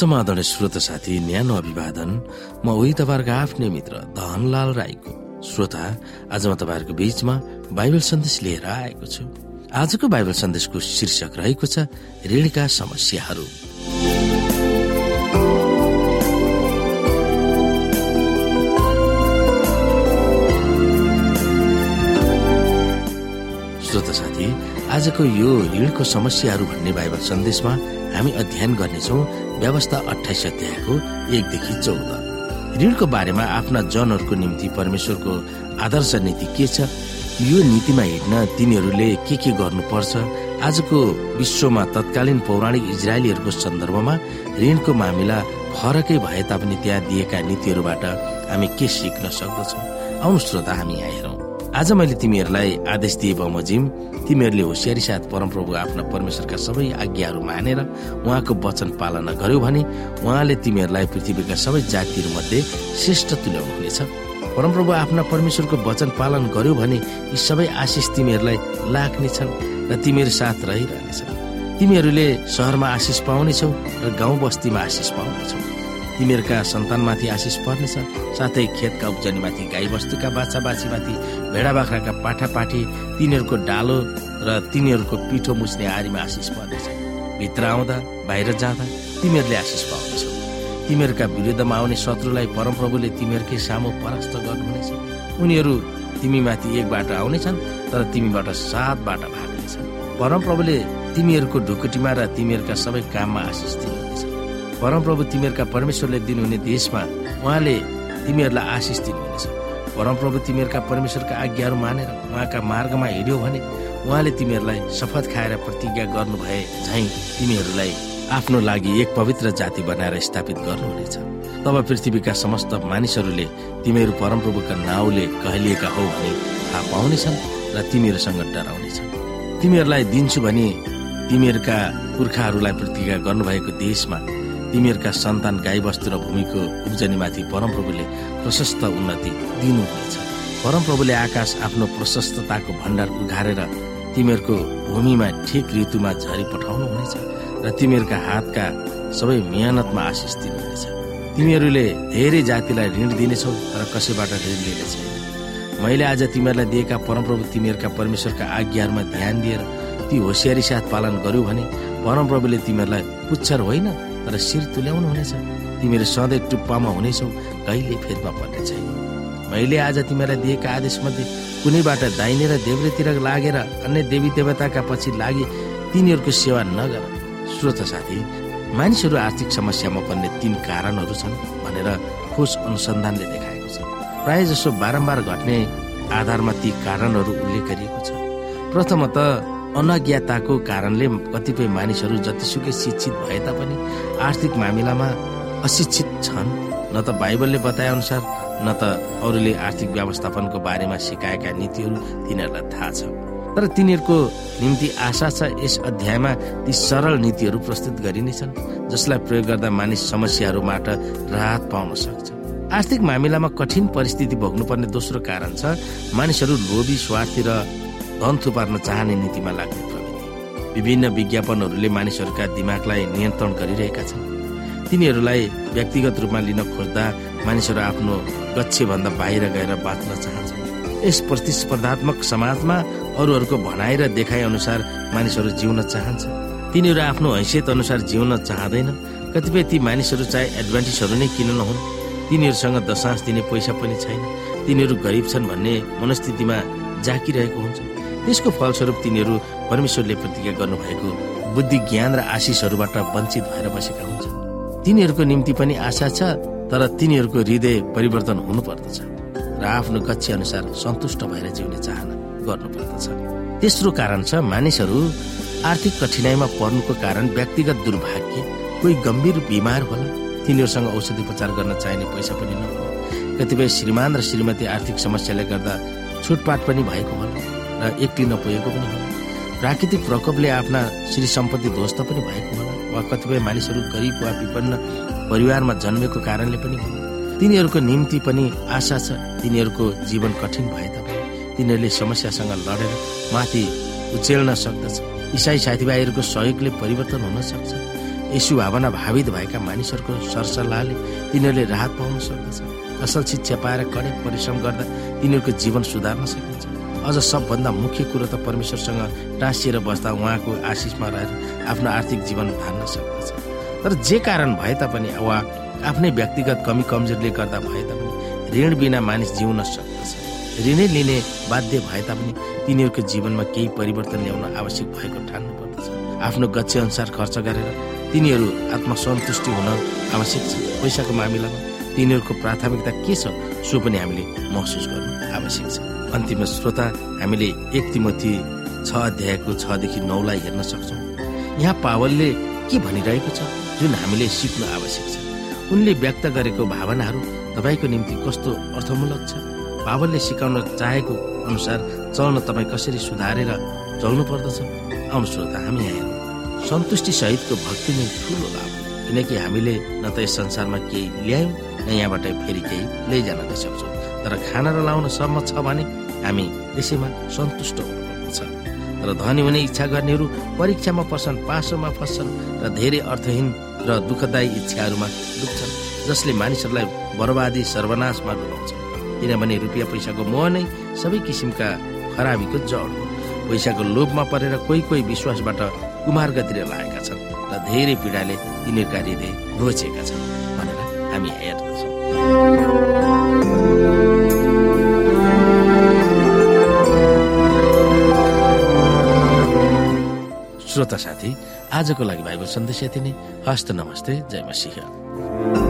समाधान श्रोत साथी न्यानो अभिवादन म उही तपाईँहरूको आफ्नै मित्र धनलाल राईको। श्रोता आज म तपाईँहरूको बीचमा बाइबल सन्देश लिएर आएको छु। आजको बाइबल सन्देशको शीर्षक रहेको छ ऋणका समस्याहरू। श्रोत साथी आजको यो ऋणको समस्याहरू भन्ने बाइबल सन्देशमा हामी अध्ययन गर्नेछौँ व्यवस्था अठाइस अध्यायको एकदेखि चौध। ऋणको बारेमा आफ्ना जनहरूको निम्ति परमेश्वरको आदर्श नीति के छ? यो नीतिमा हिँड्न तिनीहरूले के के गर्नुपर्छ? आजको विश्वमा तत्कालीन पौराणिक इजरायलीहरूको सन्दर्भमा ऋणको मामिला फरकै भए तापनि त्यहाँ दिएका नीतिहरूबाट हामी के सिक्न सक्दछौँ? आउनु श्रोता हामी यहाँ हेरौँ। आज मैले तिमीहरूलाई आदेश दिए बमोजिम। तिमीहरूले होसियारी साथ परमप्रभु आफ्ना परमेश्वरका सबै आज्ञाहरू मानेर उहाँको वचन पालना गर्यो भने उहाँले तिमीहरूलाई पृथ्वीका सबै जातिहरू मध्ये श्रेष्ठ तुल्याउनुहुनेछ परमप्रभु आफ्ना परमेश्वरको वचन पालन गर्यो भने यी सबै आशिष तिमीहरूलाई लाग्नेछन् र तिमीहरू साथ रहिरहनेछन्। तिमीहरूले सहरमा आशिष पाउनेछौ र गाउँ बस्तीमा आशिष पाउनेछौ। तिमीहरूका सन्तानमाथि आशिष पर्नेछ साथै खेतका उब्जनीमाथि गाई बस्तुका बाछा बाछीमाथि भेडा बाख्राका पाठा पाठी तिनीहरूको डालो र तिनीहरूको पिठो मुछ्ने आरीमा आशिष पर्नेछ। भित्र आउँदा बाहिर जाँदा तिमीहरूले आशिष पाउनेछौ। तिमीहरूका विरुद्धमा आउने शत्रुलाई परमप्रभुले तिमीहरूकै सामु परास्त गर्नुहुनेछ। उनीहरू तिमीमाथि एक बाटो आउनेछन् तर तिमीबाट सात बाटो भाग्नेछन्। परमप्रभुले तिमीहरूको ढुकुटीमा र तिमीहरूका सबै काममा आशिष दिनुहुनेछ। परमप्रभु तिमीहरूका परमेश्वरले दिनुहुने देशमा उहाँले तिमीहरूलाई आशिष दिनुहुनेछ। परमप्रभु तिमीहरूका परमेश्वरका आज्ञाहरू मानेर उहाँका मार्गमा हिँड्यो भने उहाँले तिमीहरूलाई शपथ खाएर प्रतिज्ञा गर्नुभए झै तिमीहरूलाई आफ्नो लागि एक पवित्र जाति बनाएर स्थापित गर्नुहुनेछ। तब पृथ्वीका समस्त मानिसहरूले तिमीहरू परमप्रभुका नाउँले कहलिएका हौ भने थाहा पाउनेछन् र तिमीहरूसँग डराउनेछन्। तिमीहरूलाई दिन्छु भने तिमीहरूका पुर्खाहरूलाई प्रतिज्ञा गर्नुभएको देशमा तिमीहरूका सन्तान गाईबस्तु र भूमिको उब्जनीमाथि परमप्रभुले प्रशस्त उन्नति दिनुहुनेछ। परमप्रभुले आकाश आफ्नो प्रशस्तताको भण्डार उघारेर तिमीहरूको भूमिमा ठिक ऋतुमा झरी पठाउनु हुनेछ र तिमीहरूका हातका सबै मेहनतमा आशिष दिनुहुनेछ। तिमीहरूले धेरै जातिलाई ऋण दिनेछौ तर कसैबाट ऋण लिने छैन मैले आज तिमीहरूलाई दिएका परमप्रभु तिमीहरूका परमेश्वरका आज्ञाहरूमा ध्यान दिएर ती होसियारी साथ पालन गर्यो भने परमप्रभुले तिमीहरूलाई पुच्छर होइन। तर शिर तुल्याउनु हुनेछ। तिमीहरू सधैँ टुप्पामा हुनेछौ कहिले फेदमा पर्ने छैन। मैले आज तिमीलाई दिएका आदेश मध्ये कुनैबाट दाहिने र देव्रेतिर लागेर अन्य देवी देवताका पछि लागे तिनीहरूको सेवा नगर। श्रोत साथी मानिसहरू आर्थिक समस्यामा पर्ने तीन कारणहरू छन् भनेर खोज अनुसन्धानले देखाएको छ। प्राय जसो बारम्बार घट्ने आधारमा ती कारणहरू उल्लेख गरिएको छ। प्रथमत अनज्ञाताको कारणले कतिपय मानिसहरू जतिसुकै शिक्षित भए तापनि आर्थिक मामिलामा अशिक्षित छन्। न त बाइबलले बताए अनुसार न त अरूले आर्थिक व्यवस्थापनको बारेमा सिकाएका नीतिहरू तिनीहरूलाई थाहा छ। तर तिनीहरूको निम्ति आशा छ यस अध्यायमा ती सरल नीतिहरू प्रस्तुत गरिनेछन् जसलाई प्रयोग गर्दा मानिस समस्याहरूबाट राहत पाउन सक्छ। आर्थिक मामिलामा कठिन परिस्थिति भोग्नुपर्ने दोस्रो कारण छ मानिसहरू लोभी स्वार्थी र धन थुपार्न चाहने नीतिमा लाग्ने प्रवृत्ति। विभिन्न विज्ञापनहरूले मानिसहरूका दिमागलाई नियन्त्रण गरिरहेका छन्। तिनीहरूलाई व्यक्तिगत रूपमा लिन खोज्दा मानिसहरू आफ्नो गच्छेभन्दा बाहिर गएर बाँच्न चाहन्छन्। यस प्रतिस्पर्धात्मक समाजमा अरूहरूको भनाइ र देखाइ अनुसार मानिसहरू जिउन चाहन्छ तिनीहरू आफ्नो हैसियत अनुसार जिउन चाहँदैन। कतिपय ती मानिसहरू चाहे एडभान्टेजहरू नै किन नहुन्। तिनीहरूसँग दशांश दिने पैसा पनि छैन। तिनीहरू गरिब छन् भन्ने मनस्थितिमा जाकिरहेको हुन्छ त्यसको फलस्वरूप तिनीहरू परमेश्वरले प्रतिज्ञा गर्नुभएको बुद्धि ज्ञान र आशिषहरूबाट वञ्चित भएर बसेका हुन्छन्। तिनीहरूको निम्ति पनि आशा छ तर तिनीहरूको हृदय परिवर्तन हुनुपर्दछ र आफ्नो गच्छे अनुसार सन्तुष्ट भएर जिउने चाहना गर्नुपर्दछ। तेस्रो कारण छ मानिसहरू आर्थिक कठिनाइमा पर्नुको कारण व्यक्तिगत दुर्भाग्य कोही गम्भीर बिमार होला तिनीहरूसँग औषधि उपचार गर्न चाहिने पैसा पनि नहोला कतिपय श्रीमान र श्रीमती आर्थिक समस्याले गर्दा छुटपाट पनि भएको होला र एक्लिन पुगेको पनि होला प्राकृतिक प्रकोपले आफ्ना श्री सम्पत्ति ध्वस्त पनि भएको होला वा कतिपय मानिसहरू गरिब वा विपन्न परिवारमा जन्मेको कारणले पनि होला तिनीहरूको निम्ति पनि आशा छ तिनीहरूको जीवन कठिन भए तापनि तिनीहरूले समस्यासँग लडेर माथि उचेल्न सक्दछ। इसाई साथीभाइहरूको सहयोगले परिवर्तन हुन सक्छ। यसु भावना भावित भएका मानिसहरूको सरसल्लाहले तिनीहरूले राहत पाउन सक्दछ। असल शिक्षा पाएर कडे परिश्रम गर्दा तिनीहरूको जीवन सुधार्न सकिन्छ। अझ सबभन्दा मुख्य कुरो त परमेश्वरसँग टाँसिएर बस्दा उहाँको आशिषमा रहेर आफ्नो आर्थिक जीवन धान्न सक्दछ। तर जे कारण भए तापनि वा आफ्नै व्यक्तिगत कमी कमजोरीले गर्दा भए तापनि ऋण बिना मानिस जिउन सक्दछ। ऋणै लिने बाध्य भए तापनि तिनीहरूको जीवनमा केही परिवर्तन ल्याउन आवश्यक भएको ठान्नु पर्दछ। आफ्नो गच्छे अनुसार खर्च गरेर तिनीहरू आत्मसन्तुष्टि हुन आवश्यक छ। पैसाको मामिलामा तिनीहरूको प्राथमिकता के छ? सो पनि हामीले महसुस गर्नु आवश्यक छ। अन्तिम श्रोता हामीले एक तिमती छ अध्यायको छदेखि नौलाई हेर्न सक्छौँ। यहाँ पावलले के भनिरहेको छ जुन हामीले सिक्नु आवश्यक छ? उनले व्यक्त गरेको भावनाहरू तपाईँको निम्ति कस्तो अर्थमूलक छ? पावलले सिकाउन चाहेको अनुसार चल्न तपाईँ कसरी सुधारेर चल्नु पर्दछ? आउनु श्रोता हामी यहाँ हेरौँ। सन्तुष्टि सहितको भक्ति नै ठुलो लाभ किनकि हामीले न त यस संसारमा केही ल्यायौँ यहाँबाट फेरि केही लैजान सक्छौँ तर खाना र लाउन सम्म छ भने हामी त्यसैमा सन्तुष्ट हुनुपर्दछ तर धनी हुने इच्छा गर्नेहरू परीक्षामा पर्छन् पासोमा फस्छन् र धेरै अर्थहीन र दुःखदायी इच्छाहरूमा डुब्छन् जसले मानिसहरूलाई बर्बादी सर्वनाशमा डुबाउँछ किनभने रुपियाँ पैसाको मोह नै सबै किसिमका खराबीको जड हो। पैसाको लोभमा परेर कोही कोही विश्वासबाट कुमार्गतिर लागेका छन् र धेरै पीडाले तिनीहरूका हृदय रोचेका छन्। हामी हेर्दछौँ श्रोता साथी आजको लागि बाइबल सन्देश यति नै। हस्त नमस्ते जय मसिंह।